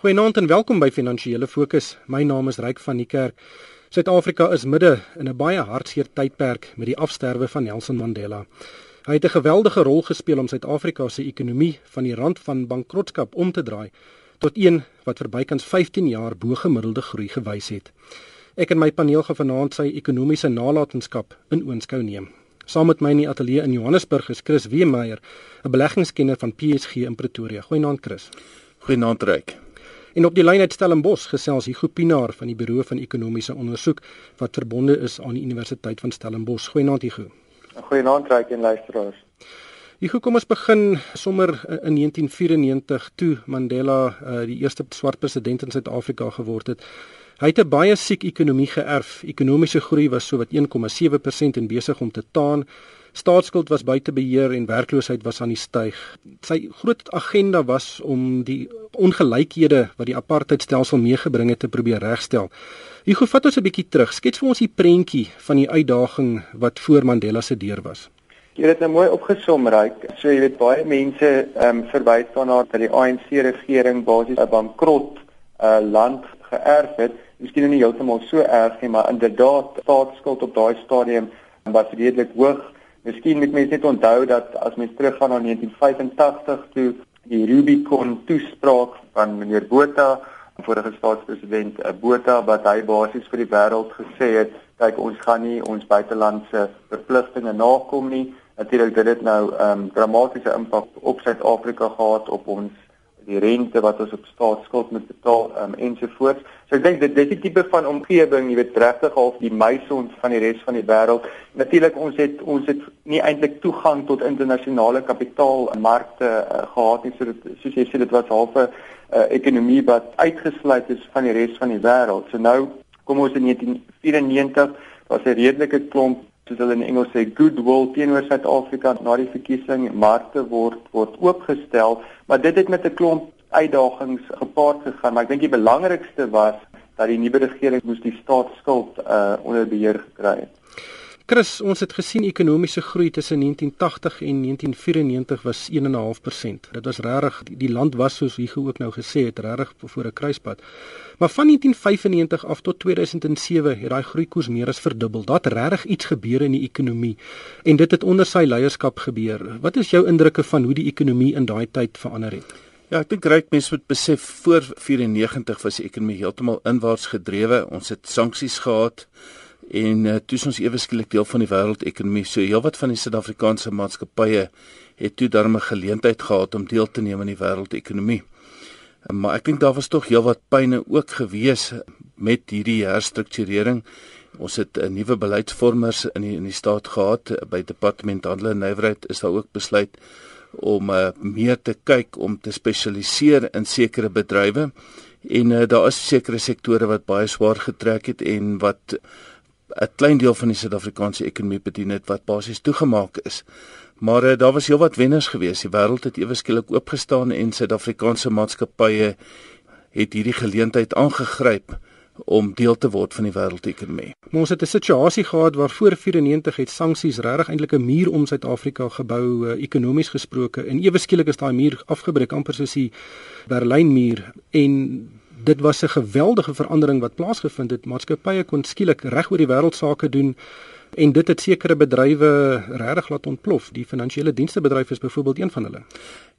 Goeienaand en welkom by Finansiële Fokus. My naam is Ryk van die Kerk. Suid-Afrika is midde in 'n baie hartseer tydperk met die afsterwe van Nelson Mandela. Hy het 'n geweldige rol gespeel om Suid-Afrika se ekonomie van die rand van bankrotskap om te draai tot een wat vir bykans 15 jaar bo gemiddelde groei gewys het. Ek en my paneel gaan vanaand sy ekonomiese nalatenskap in oënskou neem. Saam met my in die ateljee in Johannesburg is Chris Weemeyer, 'n beleggingskenner van PSG in Pretoria. Goeienaand Chris. Goeienaand Ryk. En op die lyn uit Stellenbosch gesels Hugo Pinaar van die Buro van Ekonomiese Onderzoek wat verbonde is aan die Universiteit van Stellenbosch. Goeienaand Hugo. Goeienaand Ryk en luisteraars. Hugo, kom ons begin sommer in 1994 toe Mandela uh, die eerste swart president in Suid-Afrika geword het. Hy het 'n baie siek ekonomie geërf. Ekonomiese groei was so wat 1,7% en besig om te taan. Staatsskuld was buite beheer en werkloosheid was aan die styg. Sy groot agenda was om die ongelykhede wat die apartheidstelsel meegebring het te probeer regstel. Gou vat ons 'n bietjie terug. Skets vir ons die prentjie van die uitdaging wat voor Mandela se deur was. Jy het nou mooi opgesom, Ryk. So jy weet baie mense ehm um, verwys daarna dat die ANC regering basies 'n bankrot uh, land geërf het. Miskien nie heeltemal so erg nie, maar inderdaad staatsskuld op daai stadium was redelik hoog. Miskien moet mense net onthou dat as mens teruggaan na 1985 toe die Rubicon toespraak van meneer Botha, vorige staatspresident eh, Botha wat hy basies vir die wêreld gesê het, kyk ons gaan nie ons buitelandse verpligtinge nakom nie. Natuurlik dit het nou 'n um, ehm, dramatiese impak op Suid-Afrika gehad op ons die rente wat ons op staatsskuld moet betaal um, ensovoorts. So ek dink dit dis die tipe van omgewing, jy weet regtig half die meisons van die res van die wêreld. Natuurlik ons het ons het nie eintlik toegang tot internasionale kapitaalmarkte uh, gehad nie. So dit soos jy sê dit was half 'n uh, ekonomie wat uitgesluit is van die res van die wêreld. So nou kom ons in 1994 was 'n redelike klomp soos hulle in Engels sê goodwill teenoor Suid-Afrika na die verkiesing markte word word oopgestel. Maar dit het met 'n klomp uitdagings gepaard gegaan maar ek dink die belangrikste was dat die nuwe regering moes die staatsskuld uh, onder beheer gekry het Chris, ons het gesien ekonomiese groei tussen 1980 en 1994 was 1.5%. Dit was regtig die, die land was soos Hugo ook nou gesê het, regtig voor 'n kruispunt. Maar van 1995 af tot 2007 het daai groeikoers meer as verdubbel. Daar het regtig iets gebeur in die ekonomie en dit het onder sy leierskap gebeur. Wat is jou indrukke van hoe die ekonomie in daai tyd verander het? Ja, ek dink ryk mense moet besef voor 94 was die ekonomie heeltemal inwaarts gedrewe. Ons het sanksies gehad en uh, toe ons ewe skielik deel van die wêreldekonomie so heelwat van die Suid-Afrikaanse maatskappye het toe darme geleentheid gehad om deel te neem aan die wêreldekonomie. Maar ek dink daar was tog heelwat pyne ook gewees met hierdie herstrukturering. Ons het 'n uh, nuwe beleidsvormers in die, in die staat gehad by departement handel en nywerheid is daar ook besluit om uh, meer te kyk om te spesialiseer in sekere bedrywe en uh, daar is sekere sektore wat baie swaar getrek het en wat 'n klein deel van die Suid-Afrikaanse ekonomie bedien het wat basies toegemaak is. Maar uh, daar was heelwat wenners geweest. Die wêreld het ewe skielik oopgestaan en Suid-Afrikaanse maatskappye het hierdie geleentheid aangegryp om deel te word van die wêreldekonomie. Maar ons het 'n situasie gehad waar voor 94 het sanksies regtig eintlik 'n muur om Suid-Afrika gebou uh, ekonomies gesproke en ewe skielik is daai muur afgebreek amper soos die Berlynmuur en dit was 'n geweldige verandering wat plaasgevind het. Maatskappye kon skielik reg oor die wêreld sake doen en dit het sekere bedrywe regtig laat ontplof. Die finansiële dienste bedryf is byvoorbeeld een van hulle.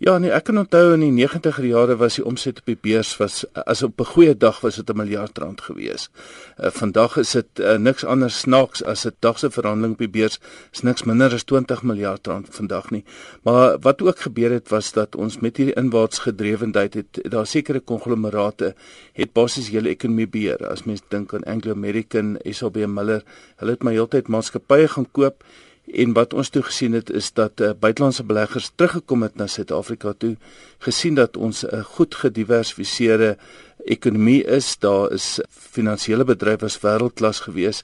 Ja, nee, ek kan onthou in die 90er jare was die omset op die beurs was as op 'n goeie dag was dit 'n miljard rand gewees. Uh, vandag is dit uh, niks anders snaaks as 'n dag se verhandeling op die beurs is niks minder as 20 miljard rand vandag nie. Maar wat ook gebeur het was dat ons met hierdie inwaarts gedrewendheid het daar sekere konglomerate het basies hele ekonomie beheer. As mens dink aan Anglo American, SAB Miller, hulle het my heeltyd maatskappye gaan koop en wat ons toe gesien het is dat uh, buitelandse beleggers teruggekom het na Suid-Afrika toe gesien dat ons 'n uh, goed gediversifiseerde ekonomie is. Daar is finansiële bedrywe was wêreldklas gewees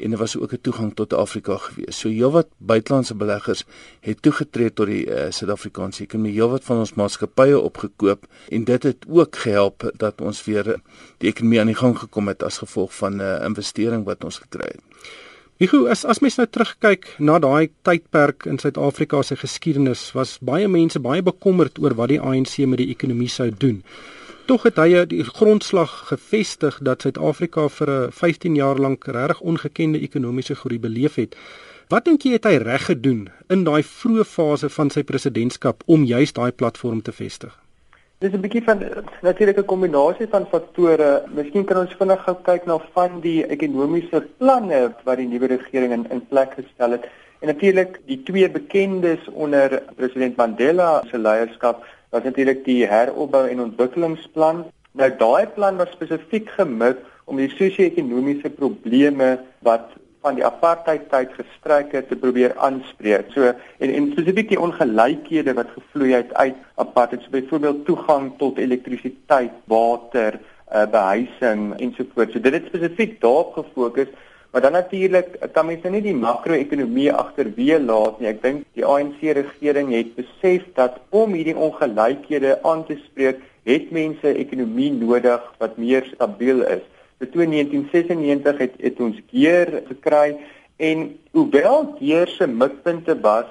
en daar was ook 'n toegang tot Afrika gewees so heelwat buitelandse beleggers het toegetree tot die uh, Suid-Afrikaanse ekonomie. Heelwat van ons maatskappye opgekoop en dit het ook gehelp dat ons weer die ekonomie aan die gang gekom het as gevolg van 'n uh, investering wat ons gekry het Hugo, as as mens nou terugkyk na daai tydperk in Suid-Afrika se geskiedenis, was baie mense baie bekommerd oor wat die ANC met die ekonomie sou doen. Tog het hy die grondslag gevestig dat Suid-Afrika vir 'n 15 jaar lank regtig ongekende ekonomiese groei beleef het. Wat dink jy het hy reg gedoen in daai vroeë fase van sy presidentskap om juist daai platform te vestig? Dis 'n bietjie van natuurlike kombinasie van faktore. Miskien kan ons vinnig gou kyk na van die ekonomiese planne wat die nuwe regering in, in plek gestel het. En natuurlik die twee bekendes onder president Mandela se leierskap was natuurlik die heropbou en ontwikkelingsplan. Nou daai plan was spesifiek gemik om die sosio-ekonomiese probleme wat van die apartheid tyd gestryke te probeer aanspreek. So en en spesifiek die ongelykhede wat gevloei het uit apartheid, so byvoorbeeld toegang tot elektrisiteit, water, uh, behuising ensovoorts. So dit het spesifiek daarop gefokus, maar dan natuurlik kan mens nou nie die makro-ekonomie agterweë laat nie. Ek dink die ANC regering het besef dat om hierdie ongelykhede aan te spreek, het mense ekonomie nodig wat meer stabiel is. Vir 1996 het het ons keer gekry en hoewel keer se mikpunte was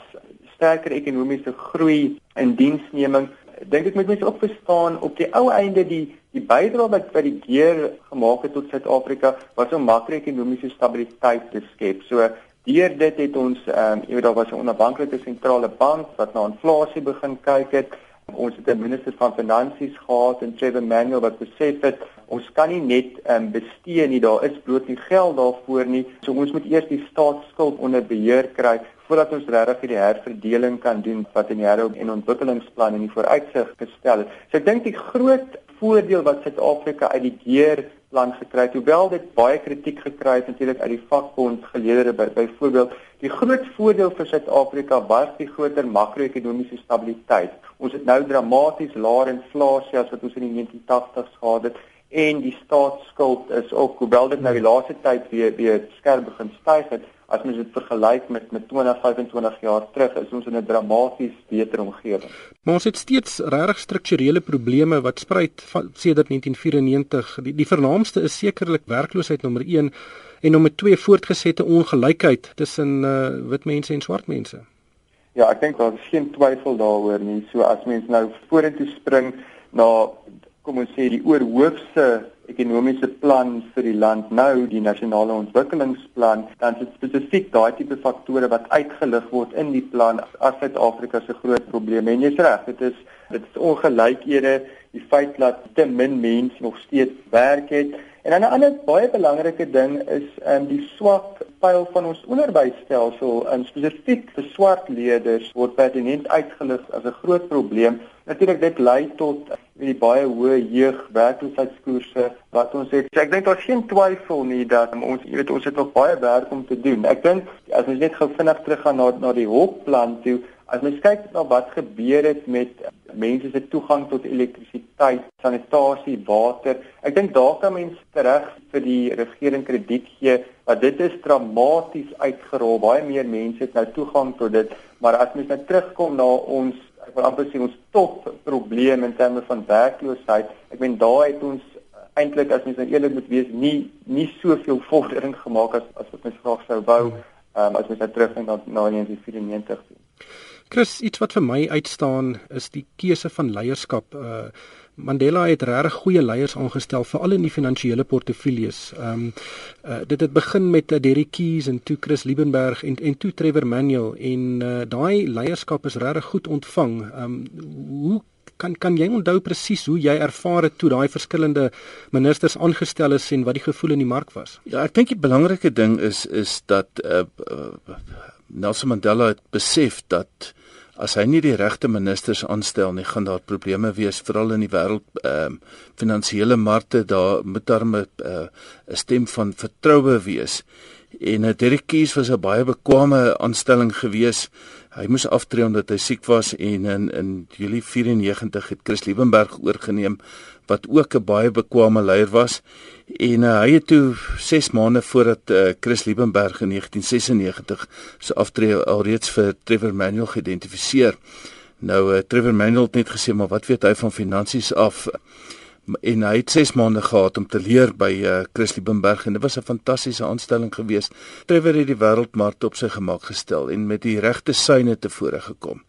sterker ekonomiese groei en diensneming, dink ek moet mense ook verstaan op die ou einde die die bydrae wat wat die keer gemaak het tot Suid-Afrika was om makro-ekonomiese stabiliteit te skep. So deur dit het ons ehm um, jy weet daar was 'n onafhanklike sentrale bank wat na inflasie begin kyk het. Ons het 'n minister van finansies gehad en Trevor Manuel wat besef het ons kan nie net um, bestee nie, daar is bloot nie geld daarvoor nie. So ons moet eers die staatsskuld onder beheer kry voordat ons regtig die herverdeling kan doen wat in die herop en ontwikkelingsplan in die vooruitsig gestel het. So ek dink die groot voordeel wat Suid-Afrika uit die geer plan gekry hoewel dit baie kritiek gekry het natuurlik uit die vakbond geleedere by byvoorbeeld die groot voordeel vir Suid-Afrika was die groter makro-ekonomiese stabiliteit. Ons het nou dramaties laer inflasie as wat ons in die 1980s gehad het en die staatsskuld is ook hoewel dit nou die laaste tyd weer weer skerp begin styg het as mens dit vergelyk met met 20 25 jaar terug is ons in 'n dramaties beter omgewing. Maar ons het steeds regtig strukturele probleme wat spruit van sedert 1994. Die die vernaamste is sekerlik werkloosheid nommer 1 en nommer 2 voortgesette ongelykheid tussen uh, wit mense en swart mense. Ja, ek dink daar is geen twyfel daaroor nie. So as mens nou vorentoe spring na kom ons sê die oorhoofse ekonomiese plan vir die land nou die nasionale ontwikkelingsplan dan is dit spesifiek daai tipe faktore wat uitgelig word in die plan as Suid-Afrika se groot probleme en jy's reg dit is dit is ongelykhede die feit dat te min mense nog steeds werk het en dan 'n ander baie belangrike ding is um, die swak pyl van ons onderwysstelsel en spesifiek vir swart leerders word pertinent uitgelig as 'n groot probleem natuurlik dit lei tot die baie hoë jeugwerkloosheidskoerse wat ons het. So ek dink daar's geen twyfel nie dat um, ons jy weet ons het nog baie werk om te doen. Ek dink as ons net gou vinnig teruggaan na na die hulpplan toe, as mens kyk na wat gebeur het met mense se toegang tot elektrisiteit, sanitasie, water, ek dink daar kan mens reg vir die regering krediet gee dat dit is dramaties uitgerol. Baie meer mense het nou toegang tot dit, maar as mens nou terugkom na ons ek wil amper sê ons top probleem in terme van werkloosheid. Ek meen daar het ons eintlik as mens nou eerlik moet wees, nie nie soveel vordering gemaak as as wat mens graag sou wou, um, as mens nou teruggaan na na 1994 toe. Chris, iets wat vir my uitstaan is die keuse van leierskap. Uh Mandela het regtig goeie leiers aangestel veral in die finansiële portefeuilles. Ehm um, uh, dit het begin met uh, Derek Keys en toe Chris Liebenberg en en toe Trevor Manuel en uh, daai leierskap is regtig goed ontvang. Ehm um, hoe kan kan jy onthou presies hoe jy ervaar het toe daai verskillende ministers aangestel is en wat die gevoel in die mark was? Ja, ek dink die belangrike ding is is dat uh, uh, Nelson Mandela het besef dat as hy nie die regte ministers aanstel nie, gaan daar probleme wees veral in die wêreld ehm uh, finansiële markte. Daar moet daar 'n uh, stem van vertroue wees. En uh, Derek Kies was 'n baie bekwame aanstelling gewees. Hy moes aftree omdat hy siek was en in in Julie 94 het Chris Liebenberg oorgeneem wat ook 'n baie bekwame leier was. En uh, hy het toe 6 maande voordat uh, Chris Liebenberg in 1996 se aftree alreeds vir Trevor Manuel geïdentifiseer. Nou uh, Trevor Manuel het net gesê maar wat weet hy van finansies af? En hy het 6 maande gehad om te leer by uh, Chris Liebenberg en dit was 'n fantastiese aanstelling geweest. Trevor het die wêreldmark op sy gemaak gestel en met die regte syne tevore gekom.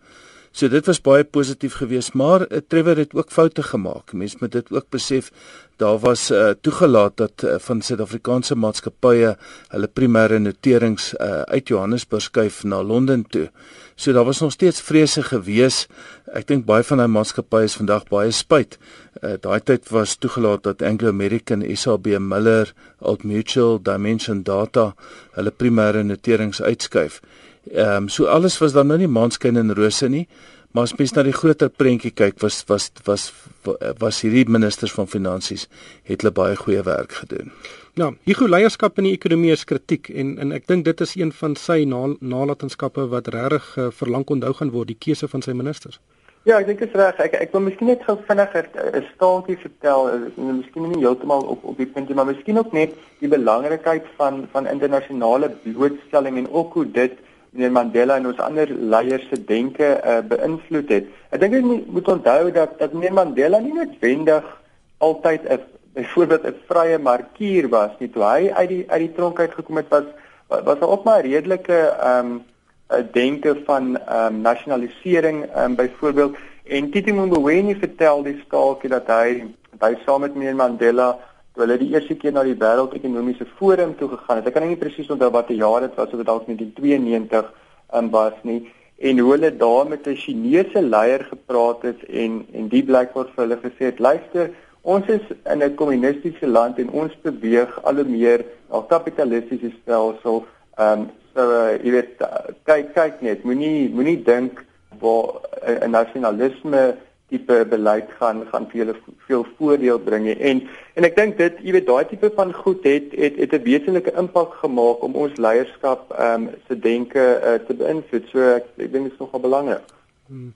So dit was baie positief geweest, maar uh, Trevor het ook foute gemaak. Mense moet dit ook besef. Daar was uh, toegelaat dat uh, van Suid-Afrikaanse maatskappye hulle primêre noterings uh, uit Johannesburg skuif na Londen toe. So daar was nog steeds vrese gewees. Ek dink baie van daai maatskappye is vandag baie spyt. Uh, daai tyd was toegelaat dat Anglo American, SAB Miller, Old Mutual, Dimension Data hulle primêre noterings uitskuif. Ehm um, so alles was dan nou nie maanskyn en rose nie, maar as mens na die groter prentjie kyk, was was was was hierdie ministers van finansies het hulle baie goeie werk gedoen. Ja, Hugo leierskap in die ekonomie is kritiek en en ek dink dit is een van sy nalatenskappe wat regtig uh, verlang onthou gaan word, die keuse van sy ministers. Ja, ek dink dit is reg. Ek ek wil miskien net gou vinnig 'n staaltjie vertel, uh, miskien nie heeltemal op op die punt nie, maar miskien ook net die belangrikheid van van internasionale blootstelling en ook hoe dit meneer Mandela en ons ander leiers se denke uh, beïnvloed het. Ek dink jy moet onthou dat dat meneer Mandela nie noodwendig altyd 'n byvoorbeeld 'n vrye markier was nie toe hy uit die uit die tronk uit gekom het was was daar ook maar redelike ehm um, 'n denke van ehm um, nasionalisering ehm um, byvoorbeeld en Tito Mboweni vertel die staaltjie dat hy by saam met meneer Mandela toe hulle die eerste keer na die wêreldekonomiese forum toe gegaan het. Ek kan nie presies onthou watter jaar dit was of dit dalk net in 92 ehm um, was nie en hoe hulle daar met 'n Chinese leier gepraat het en en die blykbaar vir hulle gesê het luister Ons is in 'n kommunistiese land en ons beweeg al hoe meer na kapitalistiese stelsel. Ehm um, so uh, jy weet kyk kyk net, moenie moenie dink waar 'n nasionalisme tipe beleid gaan gaan vir julle veel voordeel bring en en ek dink dit jy weet daai tipe van goed het het het 'n wesenlike impak gemaak om ons leierskap ehm um, se denke uh, te beïnvloed. So ek, ek dink dit is nogal belangrik. Hmm.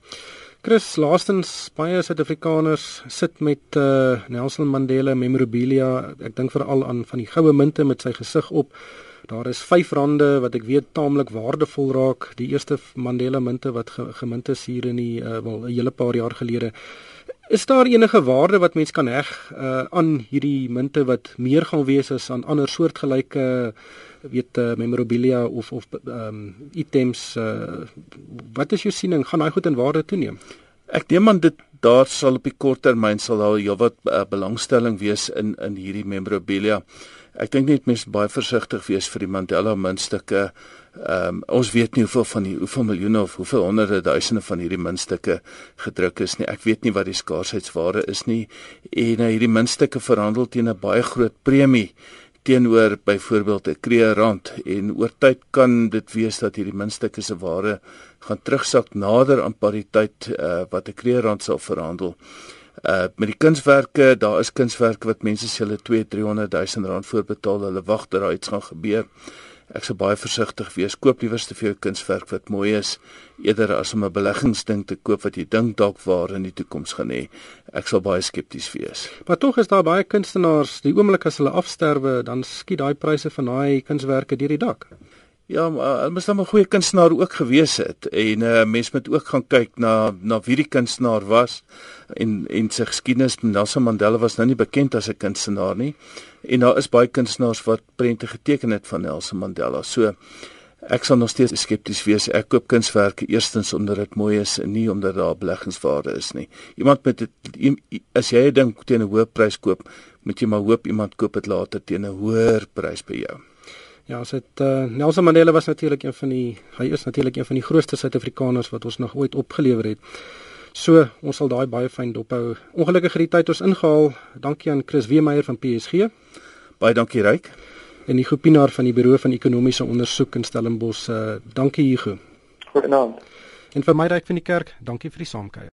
Chris, laastens baie Suid-Afrikaners sit met uh, Nelson Mandela memorabilia. Ek dink veral aan van die goue munte met sy gesig op. Daar is R5 wat ek weet taamlik waardevol raak. Die eerste Mandela munte wat ge gemint is hier in die uh, wel 'n hele paar jaar gelede. Is daar enige waarde wat mens kan heg uh, aan hierdie munte wat meer gaan wees as aan ander soortgelyke uh, weet uh, memorabilia of of ehm um, items uh, wat is jou siening gaan daai goed in waarde toeneem ek neem aan dit daar sal op die kort termyn sal daar heelwat uh, belangstelling wees in in hierdie memorabilia ek dink net mense baie versigtig wees vir die Mandela muntstukke Ehm um, ons weet nie hoeveel van die hoeveel miljoene of hoeveel honderde duisende van hierdie muntstukke gedruk is nie. Ek weet nie wat die skaarsheidware is nie. En uh, hierdie muntstukke verhandel teen 'n baie groot premie teenoor byvoorbeeld 'n kreerrand en oor tyd kan dit wees dat hierdie muntstukke se waarde gaan terugsak nader aan pariteit uh, wat 'n kreerrand sal verhandel. Uh met die kunswerke, daar is kunswerke wat mense se hulle 2 300 000 rand voorbetaal, hulle wag dat daar iets gaan gebeur. Ek sou baie versigtig wees. Koop liewer te veel kunswerk wat mooi is eerder as om 'n beleggingsding te koop wat jy dink dalk waar in die toekoms gaan hê. Ek sal baie skepties wees. Maar tog is daar baie kunstenaars, die oomblik as hulle afsterwe, dan skiet daai pryse van daai kunswerke deur die dak. Ja, hulle moes dan 'n goeie kunstenaar ook gewees het en 'n uh, eh, mens moet ook gaan kyk na na wie die kunstenaar was en en sy geskiedenis. Nelson Mandela was nou nie bekend as 'n kunstenaar nie. En daar is baie kunstenaars wat prente geteken het van Nelson Mandela. So ek sal nog steeds skepties wees. Ek koop kunswerke eerstens omdat dit mooi is en nie omdat daar beleggingswaarde is nie. Iemand met dit as jy dink teen 'n hoë prys koop, moet jy maar hoop iemand koop dit later teen 'n hoër prys by jou. Ja, as dit uh, Nelson Mandela was natuurlik een van die hy is natuurlik een van die grootste Suid-Afrikaners wat ons nog ooit opgelewer het. So, ons sal daai baie fyn dophou. Ongelukkig het die tyd ons ingehaal. Dankie aan Chris Weemeier van PSG. Baie dankie Ryk. En die Gopinaar van die Buro van Ekonomiese Ondersoek in Stellenbosch. Uh, dankie Hugo. Goeienaand. En vir my Ryk van die kerk, dankie vir die saamkuier.